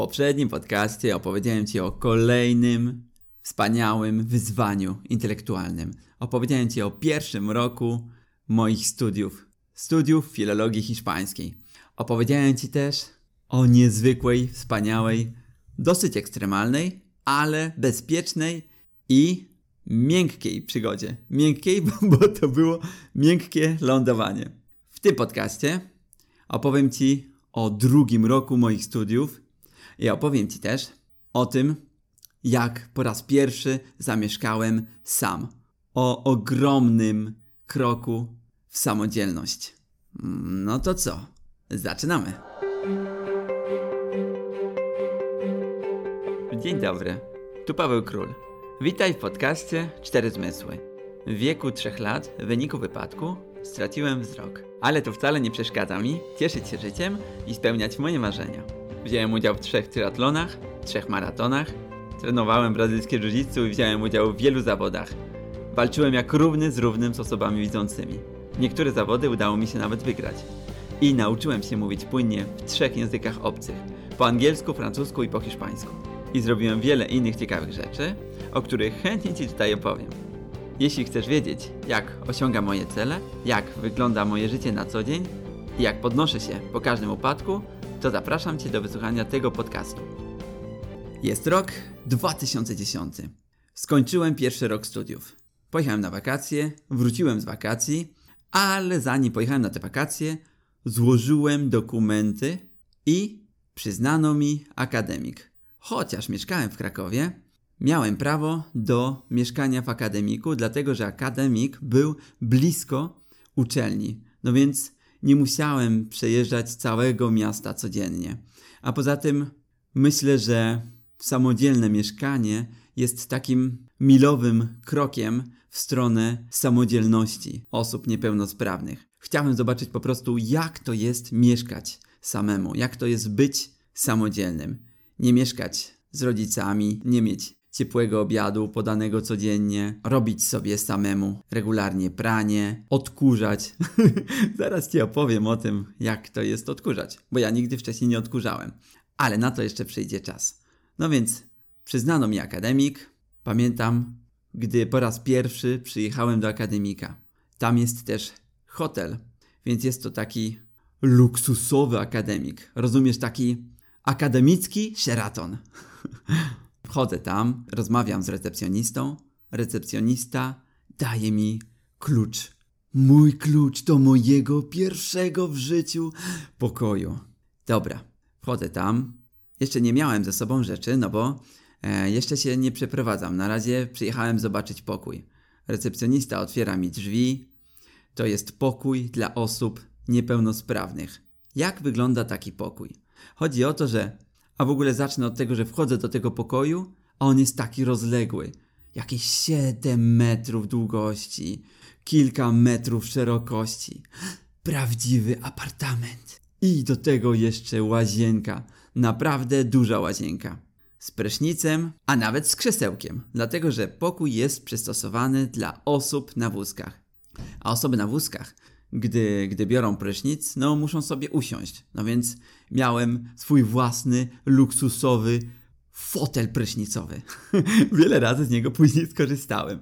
poprzednim podcaście opowiedziałem Ci o kolejnym wspaniałym wyzwaniu intelektualnym. Opowiedziałem Ci o pierwszym roku moich studiów, studiów filologii hiszpańskiej. Opowiedziałem Ci też o niezwykłej, wspaniałej, dosyć ekstremalnej, ale bezpiecznej i miękkiej przygodzie. Miękkiej, bo to było miękkie lądowanie. W tym podcaście opowiem Ci o drugim roku moich studiów i opowiem Ci też o tym, jak po raz pierwszy zamieszkałem sam. O ogromnym kroku w samodzielność. No to co? Zaczynamy. Dzień dobry. Tu Paweł Król. Witaj w podcaście Cztery Zmysły. W wieku trzech lat w wyniku wypadku straciłem wzrok. Ale to wcale nie przeszkadza mi cieszyć się życiem i spełniać moje marzenia. Wziąłem udział w trzech triatlonach, trzech maratonach, trenowałem brazylijskie jiu i wziąłem udział w wielu zawodach. Walczyłem jak równy z równym z osobami widzącymi. Niektóre zawody udało mi się nawet wygrać. I nauczyłem się mówić płynnie w trzech językach obcych. Po angielsku, francusku i po hiszpańsku. I zrobiłem wiele innych ciekawych rzeczy, o których chętnie Ci tutaj opowiem. Jeśli chcesz wiedzieć, jak osiągam moje cele, jak wygląda moje życie na co dzień i jak podnoszę się po każdym upadku, to zapraszam Cię do wysłuchania tego podcastu. Jest rok 2010. Skończyłem pierwszy rok studiów. Pojechałem na wakacje, wróciłem z wakacji, ale zanim pojechałem na te wakacje, złożyłem dokumenty i przyznano mi akademik. Chociaż mieszkałem w Krakowie, miałem prawo do mieszkania w akademiku, dlatego że akademik był blisko uczelni. No więc nie musiałem przejeżdżać całego miasta codziennie. A poza tym myślę, że samodzielne mieszkanie jest takim milowym krokiem w stronę samodzielności osób niepełnosprawnych. Chciałem zobaczyć po prostu, jak to jest mieszkać samemu, jak to jest być samodzielnym. Nie mieszkać z rodzicami, nie mieć ciepłego obiadu podanego codziennie, robić sobie samemu regularnie pranie, odkurzać. Zaraz Ci opowiem o tym, jak to jest odkurzać, bo ja nigdy wcześniej nie odkurzałem. Ale na to jeszcze przyjdzie czas. No więc przyznano mi akademik. Pamiętam, gdy po raz pierwszy przyjechałem do akademika. Tam jest też hotel, więc jest to taki luksusowy akademik. Rozumiesz, taki akademicki Sheraton. Wchodzę tam, rozmawiam z recepcjonistą. Recepcjonista daje mi klucz. Mój klucz do mojego pierwszego w życiu pokoju. Dobra, wchodzę tam. Jeszcze nie miałem ze sobą rzeczy, no bo e, jeszcze się nie przeprowadzam. Na razie przyjechałem zobaczyć pokój. Recepcjonista otwiera mi drzwi. To jest pokój dla osób niepełnosprawnych. Jak wygląda taki pokój? Chodzi o to, że a w ogóle zacznę od tego, że wchodzę do tego pokoju, a on jest taki rozległy. Jakieś 7 metrów długości, kilka metrów szerokości. Prawdziwy apartament. I do tego jeszcze łazienka. Naprawdę duża łazienka. Z prysznicem, a nawet z krzesełkiem, dlatego że pokój jest przystosowany dla osób na wózkach. A osoby na wózkach gdy, gdy biorą prysznic, no muszą sobie usiąść. No więc miałem swój własny, luksusowy fotel prysznicowy. Wiele razy z niego później skorzystałem.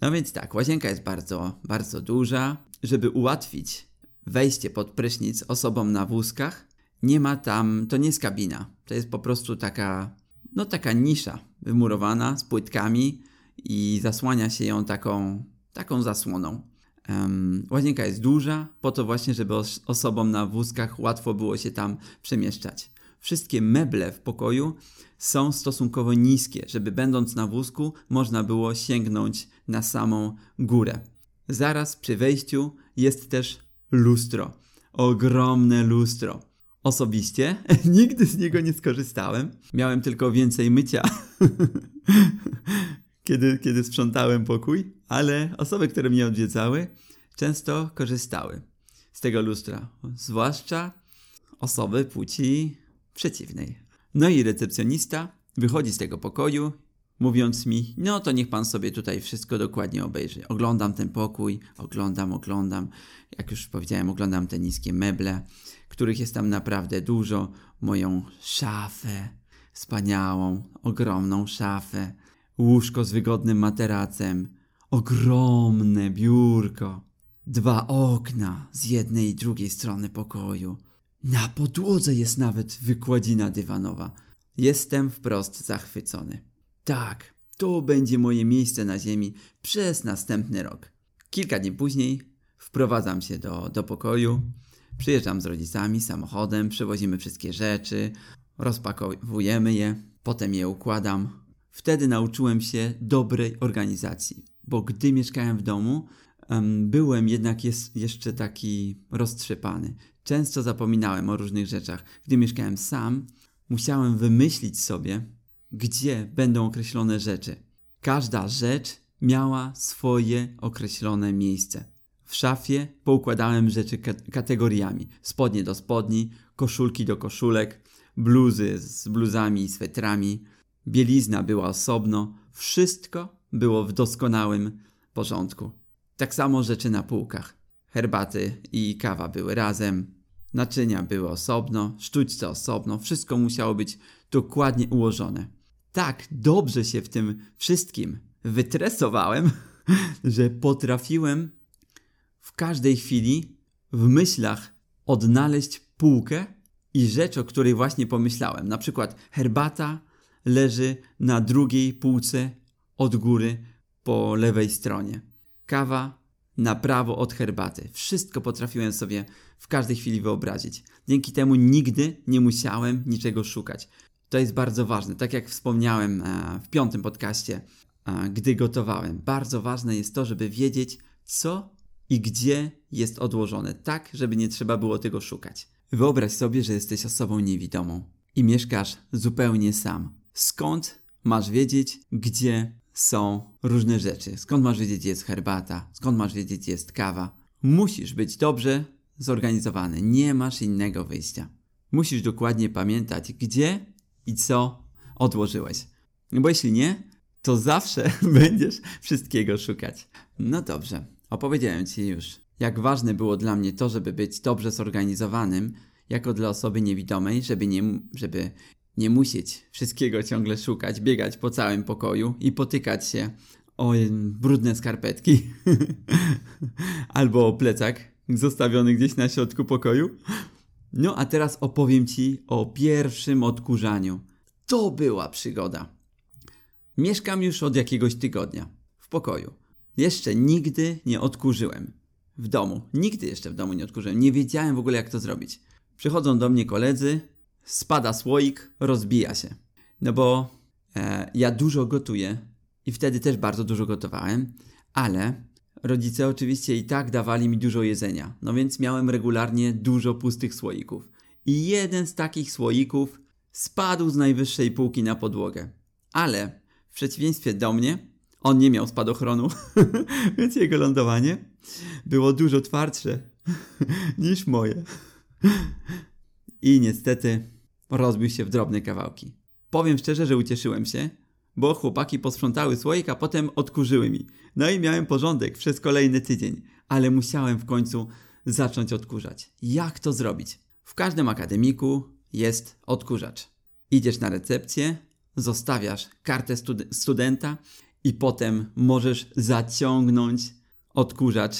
No więc tak, łazienka jest bardzo, bardzo duża. Żeby ułatwić wejście pod prysznic osobom na wózkach, nie ma tam, to nie jest kabina. To jest po prostu taka, no taka nisza wymurowana z płytkami i zasłania się ją taką, taką zasłoną. Um, łazienka jest duża, po to właśnie, żeby os osobom na wózkach łatwo było się tam przemieszczać. Wszystkie meble w pokoju są stosunkowo niskie, żeby będąc na wózku można było sięgnąć na samą górę. Zaraz przy wejściu jest też lustro. Ogromne lustro. Osobiście nigdy z niego nie skorzystałem. Miałem tylko więcej mycia kiedy, kiedy sprzątałem pokój, ale osoby, które mnie odwiedzały, często korzystały z tego lustra, zwłaszcza osoby płci przeciwnej. No i recepcjonista wychodzi z tego pokoju, mówiąc mi, no to niech pan sobie tutaj wszystko dokładnie obejrzy. Oglądam ten pokój, oglądam, oglądam. Jak już powiedziałem, oglądam te niskie meble, których jest tam naprawdę dużo. Moją szafę, wspaniałą, ogromną szafę, łóżko z wygodnym materacem, ogromne biurko, dwa okna z jednej i drugiej strony pokoju. Na podłodze jest nawet wykładzina dywanowa. Jestem wprost zachwycony. Tak, to będzie moje miejsce na ziemi przez następny rok. Kilka dni później wprowadzam się do, do pokoju, przyjeżdżam z rodzicami samochodem, przewozimy wszystkie rzeczy, rozpakowujemy je, potem je układam. Wtedy nauczyłem się dobrej organizacji, bo gdy mieszkałem w domu, byłem jednak jest jeszcze taki roztrzepany. Często zapominałem o różnych rzeczach. Gdy mieszkałem sam, musiałem wymyślić sobie, gdzie będą określone rzeczy. Każda rzecz miała swoje określone miejsce. W szafie poukładałem rzeczy kategoriami: spodnie do spodni, koszulki do koszulek, bluzy z bluzami i swetrami, bielizna była osobno, wszystko było w doskonałym porządku. Tak samo rzeczy na półkach. Herbaty i kawa były razem, naczynia były osobno, sztućce osobno, wszystko musiało być dokładnie ułożone. Tak dobrze się w tym wszystkim wytresowałem, że potrafiłem w każdej chwili w myślach odnaleźć półkę i rzecz, o której właśnie pomyślałem. Na przykład herbata leży na drugiej półce od góry po lewej stronie. Kawa na prawo od herbaty. Wszystko potrafiłem sobie w każdej chwili wyobrazić. Dzięki temu nigdy nie musiałem niczego szukać. To jest bardzo ważne. Tak jak wspomniałem e, w piątym podcaście, e, gdy gotowałem. Bardzo ważne jest to, żeby wiedzieć, co i gdzie jest odłożone, tak, żeby nie trzeba było tego szukać. Wyobraź sobie, że jesteś osobą niewidomą i mieszkasz zupełnie sam. Skąd masz wiedzieć, gdzie są różne rzeczy? Skąd masz wiedzieć, jest herbata? Skąd masz wiedzieć, jest kawa? Musisz być dobrze zorganizowany. Nie masz innego wyjścia. Musisz dokładnie pamiętać, gdzie i co odłożyłeś. Bo jeśli nie, to zawsze będziesz wszystkiego szukać. No dobrze, opowiedziałem Ci już, jak ważne było dla mnie to, żeby być dobrze zorganizowanym, jako dla osoby niewidomej, żeby nie, żeby nie musieć wszystkiego ciągle szukać, biegać po całym pokoju i potykać się o brudne skarpetki albo o plecak zostawiony gdzieś na środku pokoju. No a teraz opowiem Ci o pierwszym odkurzaniu. To była przygoda. Mieszkam już od jakiegoś tygodnia w pokoju. Jeszcze nigdy nie odkurzyłem. W domu. Nigdy jeszcze w domu nie odkurzyłem. Nie wiedziałem w ogóle jak to zrobić. Przychodzą do mnie koledzy, spada słoik, rozbija się. No bo e, ja dużo gotuję i wtedy też bardzo dużo gotowałem, ale rodzice oczywiście i tak dawali mi dużo jedzenia, no więc miałem regularnie dużo pustych słoików. I jeden z takich słoików spadł z najwyższej półki na podłogę. Ale w przeciwieństwie do mnie, on nie miał spadochronu, więc jego lądowanie było dużo twardsze niż moje. I niestety rozbił się w drobne kawałki. Powiem szczerze, że ucieszyłem się, bo chłopaki posprzątały słoik, a potem odkurzyły mi. No i miałem porządek przez kolejny tydzień, ale musiałem w końcu zacząć odkurzać. Jak to zrobić? W każdym akademiku jest odkurzacz. Idziesz na recepcję, zostawiasz kartę stud studenta i potem możesz zaciągnąć odkurzacz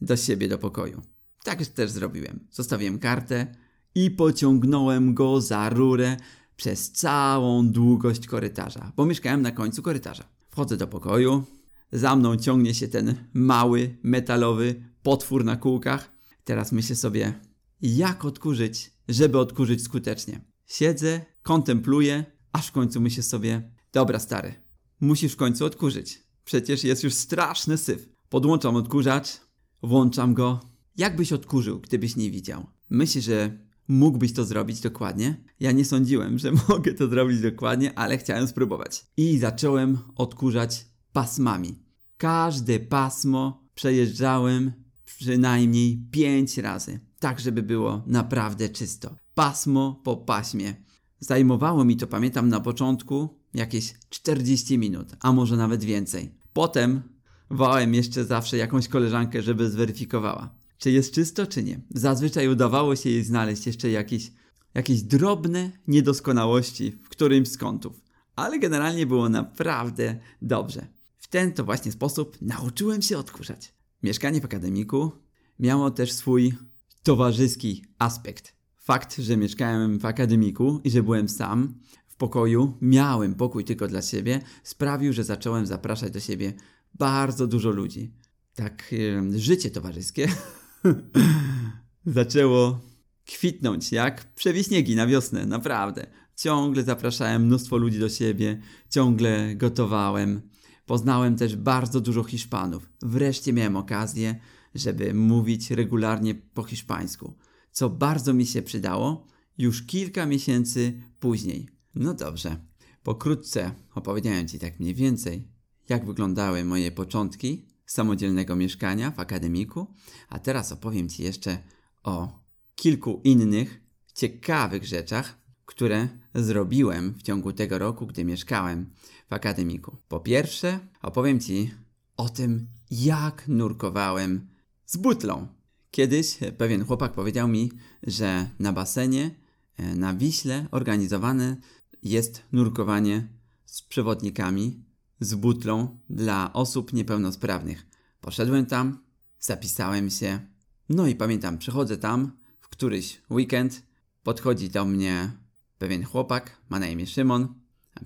do siebie do pokoju. Tak też zrobiłem. Zostawiłem kartę i pociągnąłem go za rurę przez całą długość korytarza, bo mieszkałem na końcu korytarza. Wchodzę do pokoju, za mną ciągnie się ten mały, metalowy potwór na kółkach. Teraz myślę sobie, jak odkurzyć, żeby odkurzyć skutecznie. Siedzę, kontempluję, aż w końcu myślę sobie, dobra stary, musisz w końcu odkurzyć. Przecież jest już straszny syf. Podłączam odkurzacz, włączam go. Jakbyś odkurzył, gdybyś nie widział? Myślę, że mógłbyś to zrobić dokładnie. Ja nie sądziłem, że mogę to zrobić dokładnie, ale chciałem spróbować. I zacząłem odkurzać pasmami. Każde pasmo przejeżdżałem przynajmniej 5 razy, tak żeby było naprawdę czysto. Pasmo po paśmie. Zajmowało mi to, pamiętam, na początku jakieś 40 minut, a może nawet więcej. Potem wołałem jeszcze zawsze jakąś koleżankę, żeby zweryfikowała, czy jest czysto, czy nie. Zazwyczaj udawało się jej znaleźć jeszcze jakieś, jakieś drobne niedoskonałości w którymś z kątów, ale generalnie było naprawdę dobrze. W ten to właśnie sposób nauczyłem się odkurzać. Mieszkanie w akademiku miało też swój towarzyski aspekt. Fakt, że mieszkałem w akademiku i że byłem sam w pokoju, miałem pokój tylko dla siebie, sprawił, że zacząłem zapraszać do siebie bardzo dużo ludzi. Tak, yy, życie towarzyskie zaczęło kwitnąć jak przewiśniegi na wiosnę, naprawdę. Ciągle zapraszałem mnóstwo ludzi do siebie, ciągle gotowałem. Poznałem też bardzo dużo Hiszpanów. Wreszcie miałem okazję, żeby mówić regularnie po hiszpańsku, co bardzo mi się przydało już kilka miesięcy później. No dobrze, pokrótce opowiedziałem Ci tak mniej więcej, jak wyglądały moje początki samodzielnego mieszkania w akademiku, a teraz opowiem Ci jeszcze o kilku innych ciekawych rzeczach, które zrobiłem w ciągu tego roku, gdy mieszkałem w akademiku. Po pierwsze, opowiem Ci o tym, jak nurkowałem z butlą. Kiedyś pewien chłopak powiedział mi, że na basenie e, na Wiśle organizowane jest nurkowanie z przewodnikami z butlą dla osób niepełnosprawnych. Poszedłem tam, zapisałem się. No i pamiętam, przychodzę tam w któryś weekend, podchodzi do mnie pewien chłopak, ma na imię Szymon,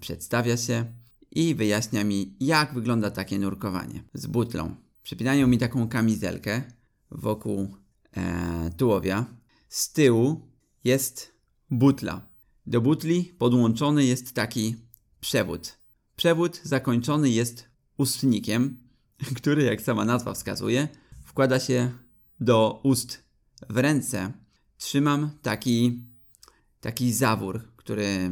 przedstawia się i wyjaśnia mi, jak wygląda takie nurkowanie z butlą. Przypinają mi taką kamizelkę wokół e, tułowia. Z tyłu jest butla. Do butli podłączony jest taki przewód. Przewód zakończony jest ustnikiem, który, jak sama nazwa wskazuje, wkłada się do ust. W ręce trzymam taki, taki zawór, który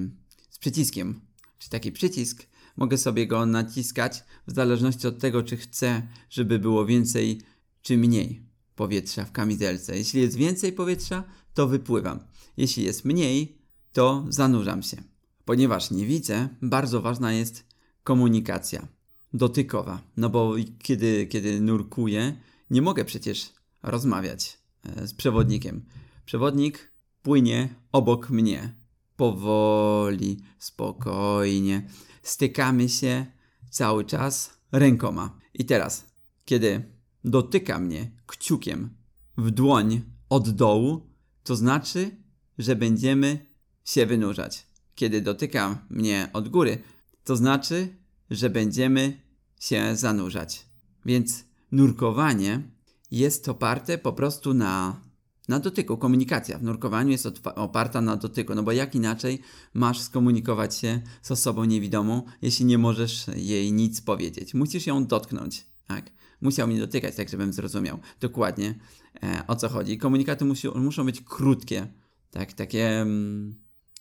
z przyciskiem, czy taki przycisk, mogę sobie go naciskać w zależności od tego, czy chcę, żeby było więcej czy mniej powietrza w kamizelce. Jeśli jest więcej powietrza, to wypływam. Jeśli jest mniej, to zanurzam się. Ponieważ nie widzę, bardzo ważna jest komunikacja dotykowa. No bo kiedy, kiedy nurkuję, nie mogę przecież rozmawiać e, z przewodnikiem. Przewodnik płynie obok mnie. Powoli, spokojnie. Stykamy się cały czas rękoma. I teraz, kiedy dotyka mnie kciukiem w dłoń od dołu, to znaczy, że będziemy się wynurzać. Kiedy dotyka mnie od góry, to znaczy, że będziemy się zanurzać. Więc nurkowanie jest oparte po prostu na, na dotyku. Komunikacja w nurkowaniu jest oparta na dotyku, no bo jak inaczej masz skomunikować się z osobą niewidomą, jeśli nie możesz jej nic powiedzieć? Musisz ją dotknąć, tak? Musiał mnie dotykać, tak żebym zrozumiał dokładnie e, o co chodzi. Komunikaty muszą być krótkie, tak, takie mm,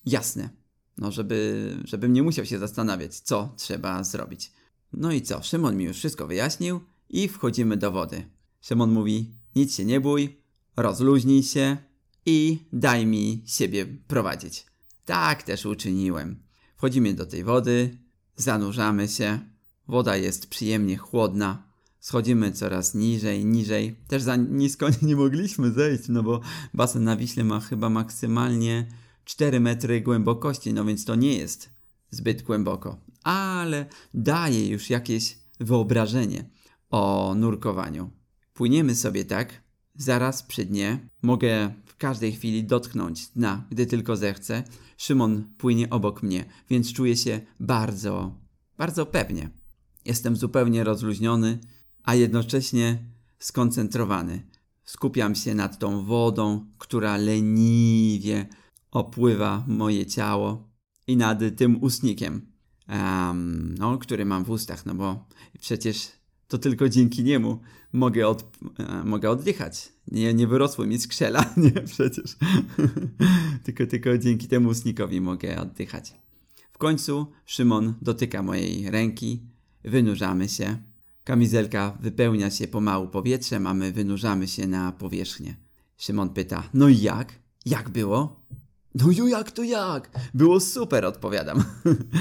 jasne, no żeby, żebym nie musiał się zastanawiać, co trzeba zrobić. No i co? Szymon mi już wszystko wyjaśnił i wchodzimy do wody. Szymon mówi: Nic się nie bój, rozluźnij się i daj mi siebie prowadzić. Tak też uczyniłem. Wchodzimy do tej wody, zanurzamy się. Woda jest przyjemnie chłodna. Schodzimy coraz niżej, niżej. Też za nisko nie mogliśmy zejść, no bo basen na Wiśle ma chyba maksymalnie 4 metry głębokości, no więc to nie jest zbyt głęboko ale daje już jakieś wyobrażenie o nurkowaniu. Płyniemy sobie tak, zaraz przy dnie, mogę w każdej chwili dotknąć dna, gdy tylko zechcę. Szymon płynie obok mnie, więc czuję się bardzo, bardzo pewnie. Jestem zupełnie rozluźniony, a jednocześnie skoncentrowany. Skupiam się nad tą wodą, która leniwie opływa moje ciało i nad tym ustnikiem, um, no, który mam w ustach, no bo przecież to tylko dzięki niemu mogę, od, e, mogę oddychać. Nie, nie wyrosło mi skrzela, nie przecież. tylko, tylko dzięki temu ustnikowi mogę oddychać. W końcu Szymon dotyka mojej ręki, wynurzamy się. Kamizelka wypełnia się pomału powietrzem, a my wynurzamy się na powierzchnię. Szymon pyta, no i jak? Jak było? No ju jak to jak? Było super, odpowiadam.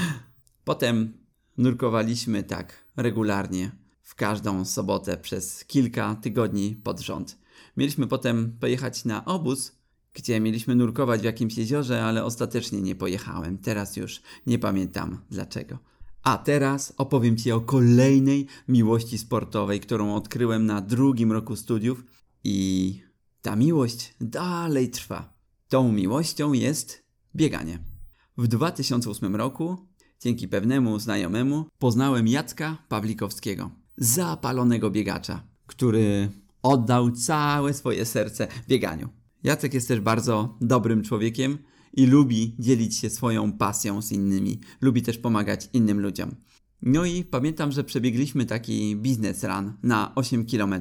Potem nurkowaliśmy tak regularnie w każdą sobotę przez kilka tygodni pod rząd. Mieliśmy potem pojechać na obóz, gdzie mieliśmy nurkować w jakimś jeziorze, ale ostatecznie nie pojechałem. Teraz już nie pamiętam dlaczego. A teraz opowiem Ci o kolejnej miłości sportowej, którą odkryłem na drugim roku studiów i ta miłość dalej trwa. Tą miłością jest bieganie. W 2008 roku, dzięki pewnemu znajomemu, poznałem Jacka Pawlikowskiego, zapalonego biegacza, który oddał całe swoje serce bieganiu. Jacek jest też bardzo dobrym człowiekiem i lubi dzielić się swoją pasją z innymi. Lubi też pomagać innym ludziom. No i pamiętam, że przebiegliśmy taki biznes run na 8 km.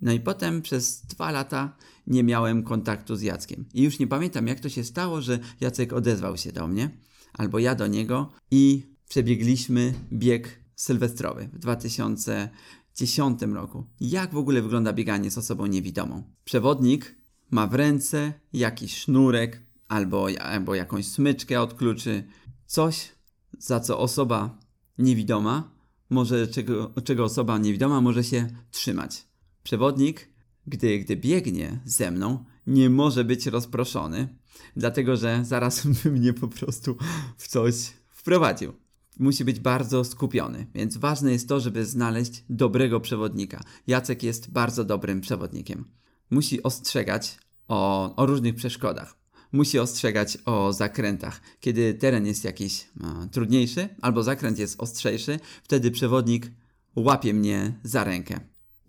No i potem przez dwa lata nie miałem kontaktu z Jackiem. I już nie pamiętam, jak to się stało, że Jacek odezwał się do mnie, albo ja do niego i przebiegliśmy bieg sylwestrowy w 2010 roku. Jak w ogóle wygląda bieganie z osobą niewidomą? Przewodnik ma w ręce jakiś sznurek albo, albo jakąś smyczkę od kluczy, coś, za co osoba niewidoma może, czego, czego osoba niewidoma może się trzymać. Przewodnik, gdy, gdy biegnie ze mną, nie może być rozproszony, dlatego że zaraz mnie po prostu w coś wprowadził. Musi być bardzo skupiony, więc ważne jest to, żeby znaleźć dobrego przewodnika. Jacek jest bardzo dobrym przewodnikiem. Musi ostrzegać o, o różnych przeszkodach. Musi ostrzegać o zakrętach. Kiedy teren jest jakiś e, trudniejszy albo zakręt jest ostrzejszy, wtedy przewodnik łapie mnie za rękę.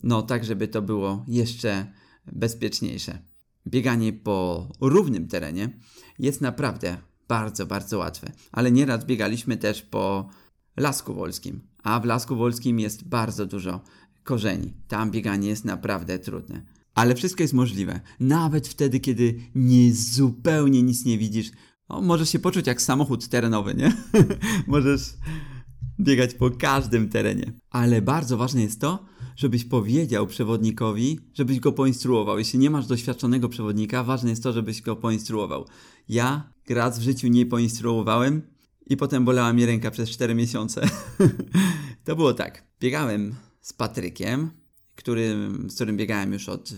No, tak, żeby to było jeszcze bezpieczniejsze. Bieganie po równym terenie jest naprawdę bardzo, bardzo łatwe. Ale nieraz biegaliśmy też po Lasku Wolskim, a w Lasku Wolskim jest bardzo dużo korzeni. Tam bieganie jest naprawdę trudne. Ale wszystko jest możliwe. Nawet wtedy, kiedy nie zupełnie nic nie widzisz. O, możesz się poczuć jak samochód terenowy, nie? możesz biegać po każdym terenie. Ale bardzo ważne jest to, żebyś powiedział przewodnikowi, żebyś go poinstruował. Jeśli nie masz doświadczonego przewodnika, ważne jest to, żebyś go poinstruował. Ja raz w życiu nie poinstruowałem i potem bolała mi ręka przez 4 miesiące. to było tak. Biegałem z Patrykiem, który, z którym biegałem już od y,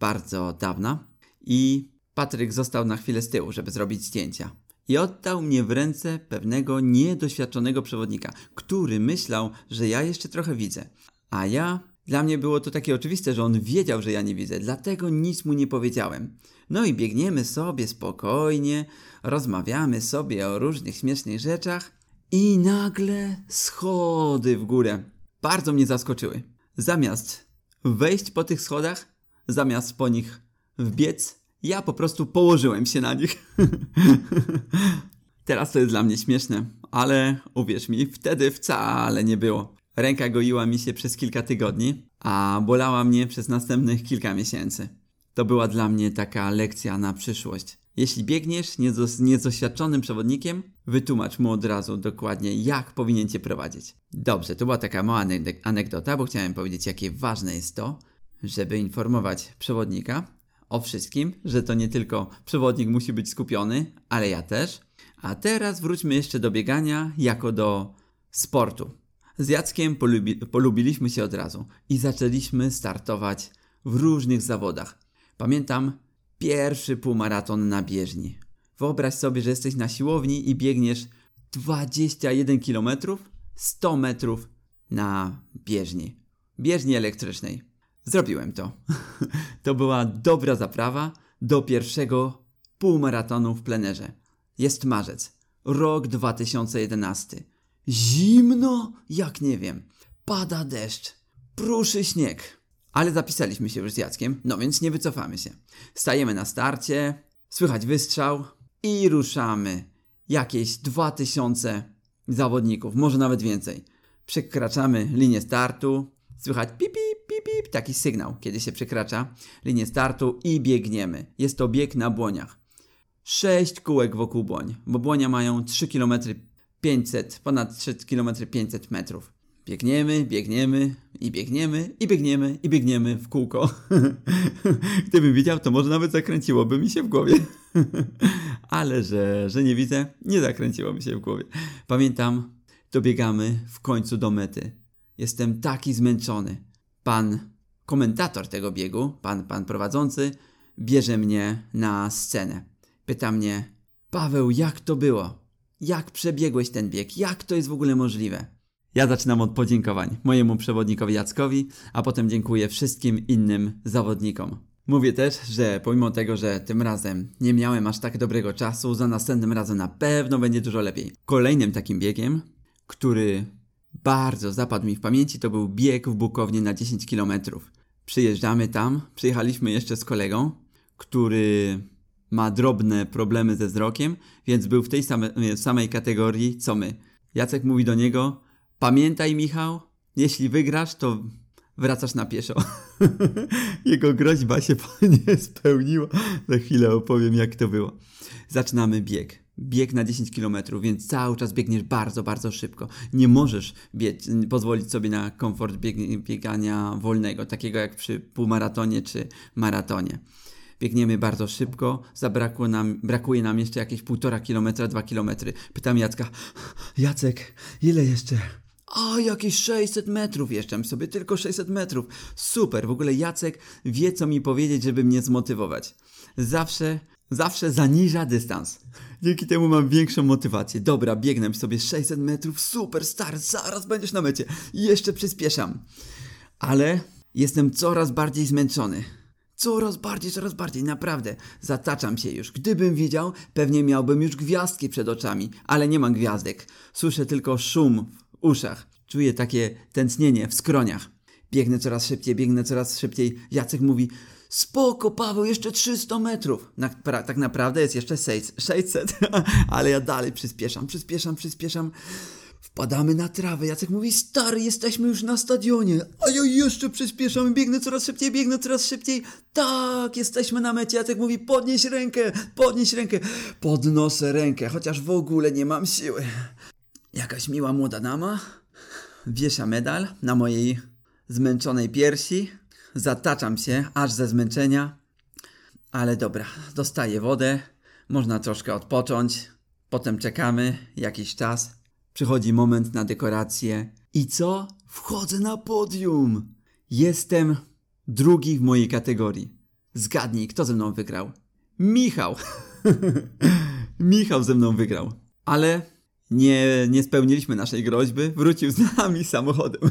bardzo dawna i Patryk został na chwilę z tyłu, żeby zrobić zdjęcia. I oddał mnie w ręce pewnego niedoświadczonego przewodnika, który myślał, że ja jeszcze trochę widzę. A ja, dla mnie było to takie oczywiste, że on wiedział, że ja nie widzę, dlatego nic mu nie powiedziałem. No i biegniemy sobie spokojnie, rozmawiamy sobie o różnych śmiesznych rzeczach i nagle schody w górę. Bardzo mnie zaskoczyły. Zamiast wejść po tych schodach, zamiast po nich wbiec, ja po prostu położyłem się na nich. Teraz to jest dla mnie śmieszne, ale uwierz mi, wtedy wcale nie było. Ręka goiła mi się przez kilka tygodni, a bolała mnie przez następnych kilka miesięcy. To była dla mnie taka lekcja na przyszłość. Jeśli biegniesz z niedoświadczonym przewodnikiem, wytłumacz mu od razu dokładnie, jak powinien cię prowadzić. Dobrze, to była taka mała anegdota, bo chciałem powiedzieć, jakie ważne jest to, żeby informować przewodnika o wszystkim, że to nie tylko przewodnik musi być skupiony, ale ja też. A teraz wróćmy jeszcze do biegania jako do sportu. Z Jackiem polubi polubiliśmy się od razu i zaczęliśmy startować w różnych zawodach. Pamiętam pierwszy półmaraton na bieżni. Wyobraź sobie, że jesteś na siłowni i biegniesz 21 km 100 metrów na bieżni. Bieżni elektrycznej. Zrobiłem to. to była dobra zaprawa do pierwszego półmaratonu w plenerze. Jest marzec, rok 2011. Zimno, jak nie wiem. Pada deszcz, pruszy śnieg. Ale zapisaliśmy się już z Jackiem, no więc nie wycofamy się. Stajemy na starcie, słychać wystrzał i ruszamy. Jakieś 2000 zawodników, może nawet więcej. Przekraczamy linię startu, słychać pip, pip, pip, taki sygnał, kiedy się przekracza linię startu i biegniemy. Jest to bieg na błoniach. 6 kółek wokół błoń, bo błonia mają 3 km 500, ponad 3 km 500 metrów. Biegniemy, biegniemy i biegniemy i biegniemy i biegniemy w kółko. Gdybym widział, to może nawet zakręciłoby mi się w głowie. Ale że, że nie widzę, nie zakręciło mi się w głowie. Pamiętam, dobiegamy w końcu do mety. Jestem taki zmęczony. Pan komentator tego biegu, pan, pan prowadzący, bierze mnie na scenę. Pyta mnie, Paweł, jak to było? Jak przebiegłeś ten bieg? Jak to jest w ogóle możliwe? Ja zaczynam od podziękowań mojemu przewodnikowi Jackowi, a potem dziękuję wszystkim innym zawodnikom. Mówię też, że pomimo tego, że tym razem nie miałem aż tak dobrego czasu, za następnym razem na pewno będzie dużo lepiej. Kolejnym takim biegiem, który bardzo zapadł mi w pamięci, to był bieg w Bukownie na 10 km. Przyjeżdżamy tam, przyjechaliśmy jeszcze z kolegą, który ma drobne problemy ze wzrokiem, więc był w tej same, samej kategorii co my. Jacek mówi do niego: Pamiętaj, Michał, jeśli wygrasz, to wracasz na pieszo. Jego groźba się nie spełniła. Za chwilę opowiem, jak to było. Zaczynamy bieg. Bieg na 10 km, więc cały czas biegniesz bardzo, bardzo szybko. Nie możesz pozwolić sobie na komfort bieg, biegania wolnego, takiego jak przy półmaratonie czy maratonie. Biegniemy bardzo szybko, zabrakło nam, brakuje nam jeszcze jakieś półtora kilometra, dwa kilometry. Pytam Jacka, Jacek, ile jeszcze? O, jakieś 600 metrów jeszcze sobie, tylko 600 metrów. Super, w ogóle Jacek wie, co mi powiedzieć, żeby mnie zmotywować. Zawsze, zawsze zaniża dystans. Dzięki temu mam większą motywację. Dobra, biegnę sobie 600 metrów, super, start, zaraz będziesz na mecie. Jeszcze przyspieszam. Ale jestem coraz bardziej zmęczony. Coraz bardziej, coraz bardziej, naprawdę. Zataczam się już. Gdybym wiedział, pewnie miałbym już gwiazdki przed oczami, ale nie mam gwiazdek. Słyszę tylko szum uszach. Czuję takie tętnienie w skroniach. Biegnę coraz szybciej, biegnę coraz szybciej. Jacek mówi, spoko Paweł, jeszcze 300 metrów. Na, pra, tak naprawdę jest jeszcze 600, ale ja dalej przyspieszam, przyspieszam, przyspieszam. Wpadamy na trawę. Jacek mówi, stary, jesteśmy już na stadionie. A ja jeszcze przyspieszam, biegnę coraz szybciej, biegnę coraz szybciej. Tak, jesteśmy na mecie. Jacek mówi, podnieś rękę, podnieś rękę. Podnoszę rękę, chociaż w ogóle nie mam siły. Jakaś miła młoda dama wiesza medal na mojej zmęczonej piersi. Zataczam się aż ze zmęczenia. Ale dobra, dostaję wodę. Można troszkę odpocząć. Potem czekamy jakiś czas. Przychodzi moment na dekorację. I co? Wchodzę na podium! Jestem drugi w mojej kategorii. Zgadnij, kto ze mną wygrał? Michał! Michał ze mną wygrał. Ale nie, nie spełniliśmy naszej groźby. Wrócił z nami samochodem.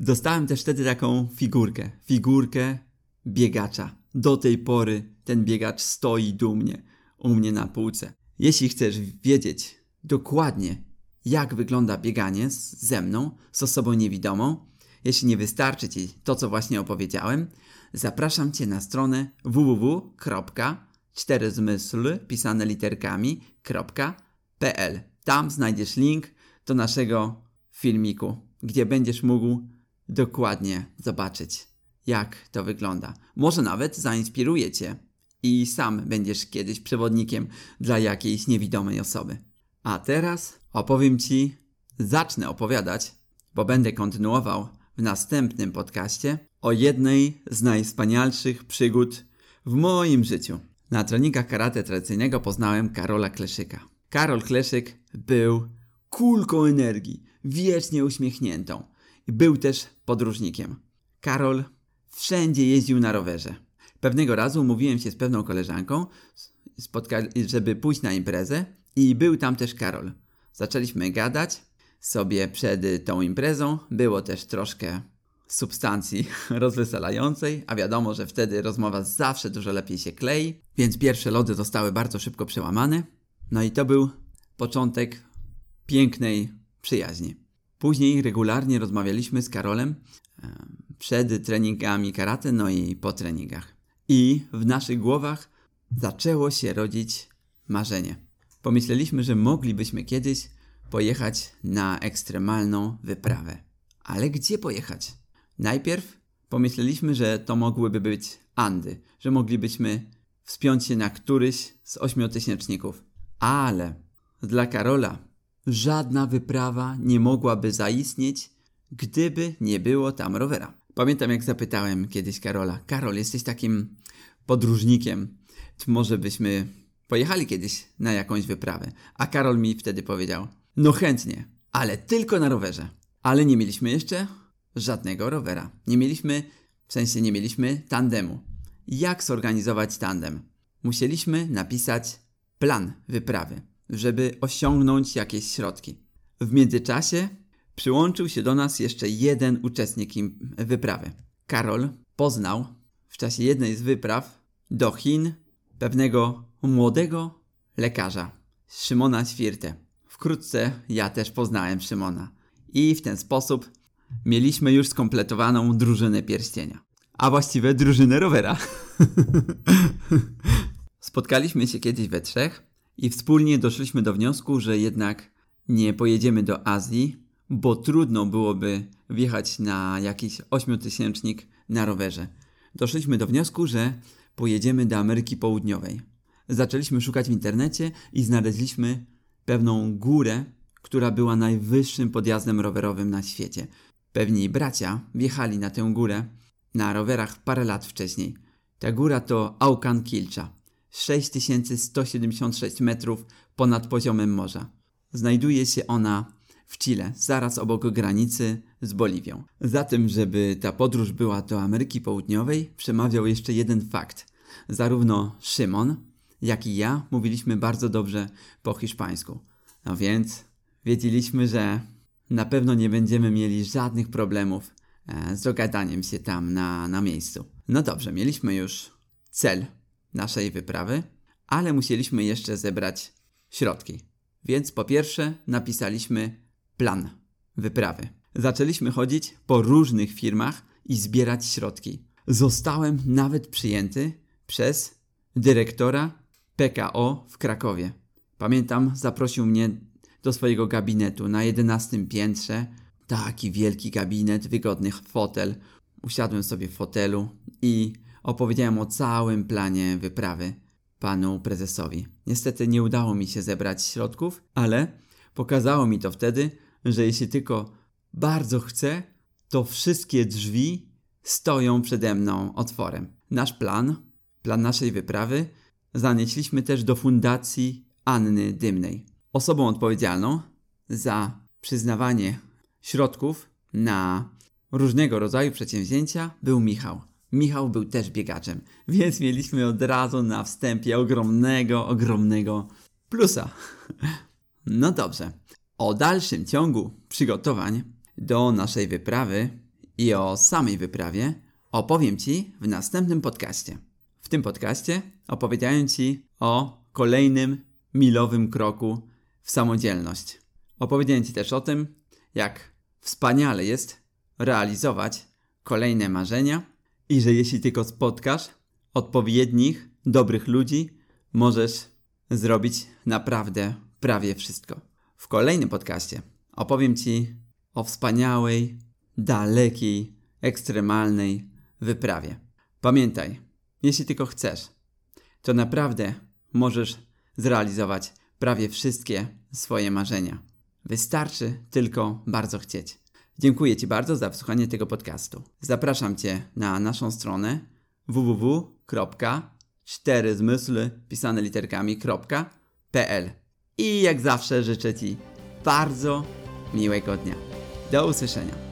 Dostałem też wtedy taką figurkę. Figurkę biegacza. Do tej pory ten biegacz stoi dumnie u mnie na półce. Jeśli chcesz wiedzieć dokładnie, jak wygląda bieganie z, ze mną, z osobą niewidomą, jeśli nie wystarczy Ci to, co właśnie opowiedziałem, zapraszam Cię na stronę www.4zmysl pisane literkami.pl. Tam znajdziesz link do naszego filmiku, gdzie będziesz mógł dokładnie zobaczyć, jak to wygląda. Może nawet zainspiruje Cię i sam będziesz kiedyś przewodnikiem dla jakiejś niewidomej osoby. A teraz opowiem Ci, zacznę opowiadać, bo będę kontynuował w następnym podcaście o jednej z najwspanialszych przygód w moim życiu. Na treningach karate tradycyjnego poznałem Karola Kleszyka. Karol Kleszyk był kulką energii, wiecznie uśmiechniętą. Był też podróżnikiem. Karol wszędzie jeździł na rowerze. Pewnego razu umówiłem się z pewną koleżanką, żeby pójść na imprezę i był tam też Karol. Zaczęliśmy gadać sobie przed tą imprezą. Było też troszkę substancji rozweselającej, a wiadomo, że wtedy rozmowa zawsze dużo lepiej się klei, więc pierwsze lody zostały bardzo szybko przełamane. No i to był początek pięknej przyjaźni. Później regularnie rozmawialiśmy z Karolem przed treningami karate, no i po treningach. I w naszych głowach zaczęło się rodzić marzenie. Pomyśleliśmy, że moglibyśmy kiedyś pojechać na ekstremalną wyprawę. Ale gdzie pojechać? Najpierw pomyśleliśmy, że to mogłyby być Andy, że moglibyśmy wspiąć się na któryś z ośmiotysięczników. Ale dla Karola żadna wyprawa nie mogłaby zaistnieć, gdyby nie było tam rowera. Pamiętam, jak zapytałem kiedyś Karola: Karol, jesteś takim podróżnikiem. Czy może byśmy pojechali kiedyś na jakąś wyprawę? A Karol mi wtedy powiedział: No chętnie, ale tylko na rowerze. Ale nie mieliśmy jeszcze żadnego rowera. Nie mieliśmy, w sensie nie mieliśmy tandemu. Jak zorganizować tandem? Musieliśmy napisać plan wyprawy, żeby osiągnąć jakieś środki. W międzyczasie przyłączył się do nas jeszcze jeden uczestnik wyprawy. Karol poznał w czasie jednej z wypraw do Chin pewnego młodego lekarza, Szymona Świrtę. Wkrótce ja też poznałem Szymona. I w ten sposób mieliśmy już skompletowaną drużynę pierścienia. A właściwie drużynę rowera. Spotkaliśmy się kiedyś we trzech i wspólnie doszliśmy do wniosku, że jednak nie pojedziemy do Azji, bo trudno byłoby wjechać na jakiś ośmiotysięcznik na rowerze. Doszliśmy do wniosku, że pojedziemy do Ameryki Południowej. Zaczęliśmy szukać w internecie i znaleźliśmy pewną górę, która była najwyższym podjazdem rowerowym na świecie. Pewni bracia wjechali na tę górę na rowerach parę lat wcześniej. Ta góra to Aukan Kilcha, 6176 metrów ponad poziomem morza. Znajduje się ona w Chile, zaraz obok granicy z Boliwią. Za tym, żeby ta podróż była do Ameryki Południowej, przemawiał jeszcze jeden fakt. Zarówno Szymon, jak i ja mówiliśmy bardzo dobrze po hiszpańsku. No więc wiedzieliśmy, że na pewno nie będziemy mieli żadnych problemów e, z dogadaniem się tam na, na miejscu. No dobrze, mieliśmy już cel naszej wyprawy, ale musieliśmy jeszcze zebrać środki. Więc po pierwsze napisaliśmy plan wyprawy. Zaczęliśmy chodzić po różnych firmach i zbierać środki. Zostałem nawet przyjęty przez dyrektora PKO w Krakowie. Pamiętam, zaprosił mnie do swojego gabinetu na jedenastym piętrze. Taki wielki gabinet, wygodny fotel. Usiadłem sobie w fotelu i opowiedziałem o całym planie wyprawy panu prezesowi. Niestety nie udało mi się zebrać środków, ale pokazało mi to wtedy, że jeśli tylko bardzo chcę, to wszystkie drzwi stoją przede mną otworem. Nasz plan, plan naszej wyprawy, zanieśliśmy też do Fundacji Anny Dymnej. Osobą odpowiedzialną za przyznawanie środków na różnego rodzaju przedsięwzięcia był Michał. Michał był też biegaczem, więc mieliśmy od razu na wstępie ogromnego, ogromnego plusa. No dobrze. O dalszym ciągu przygotowań do naszej wyprawy i o samej wyprawie opowiem Ci w następnym podcaście. W tym podcaście opowiedziałem Ci o kolejnym milowym kroku w samodzielność. Opowiedziałem Ci też o tym, jak wspaniale jest realizować kolejne marzenia i że jeśli tylko spotkasz odpowiednich, dobrych ludzi, możesz zrobić naprawdę prawie wszystko. W kolejnym podcaście opowiem Ci o wspaniałej, dalekiej, ekstremalnej wyprawie. Pamiętaj, jeśli tylko chcesz, to naprawdę możesz zrealizować prawie wszystkie swoje marzenia. Wystarczy tylko bardzo chcieć. Dziękuję Ci bardzo za wysłuchanie tego podcastu. Zapraszam Cię na naszą stronę www.4zmysły pisane literkami.pl I jak zawsze życzę Ci bardzo miłego dnia. Do usłyszenia.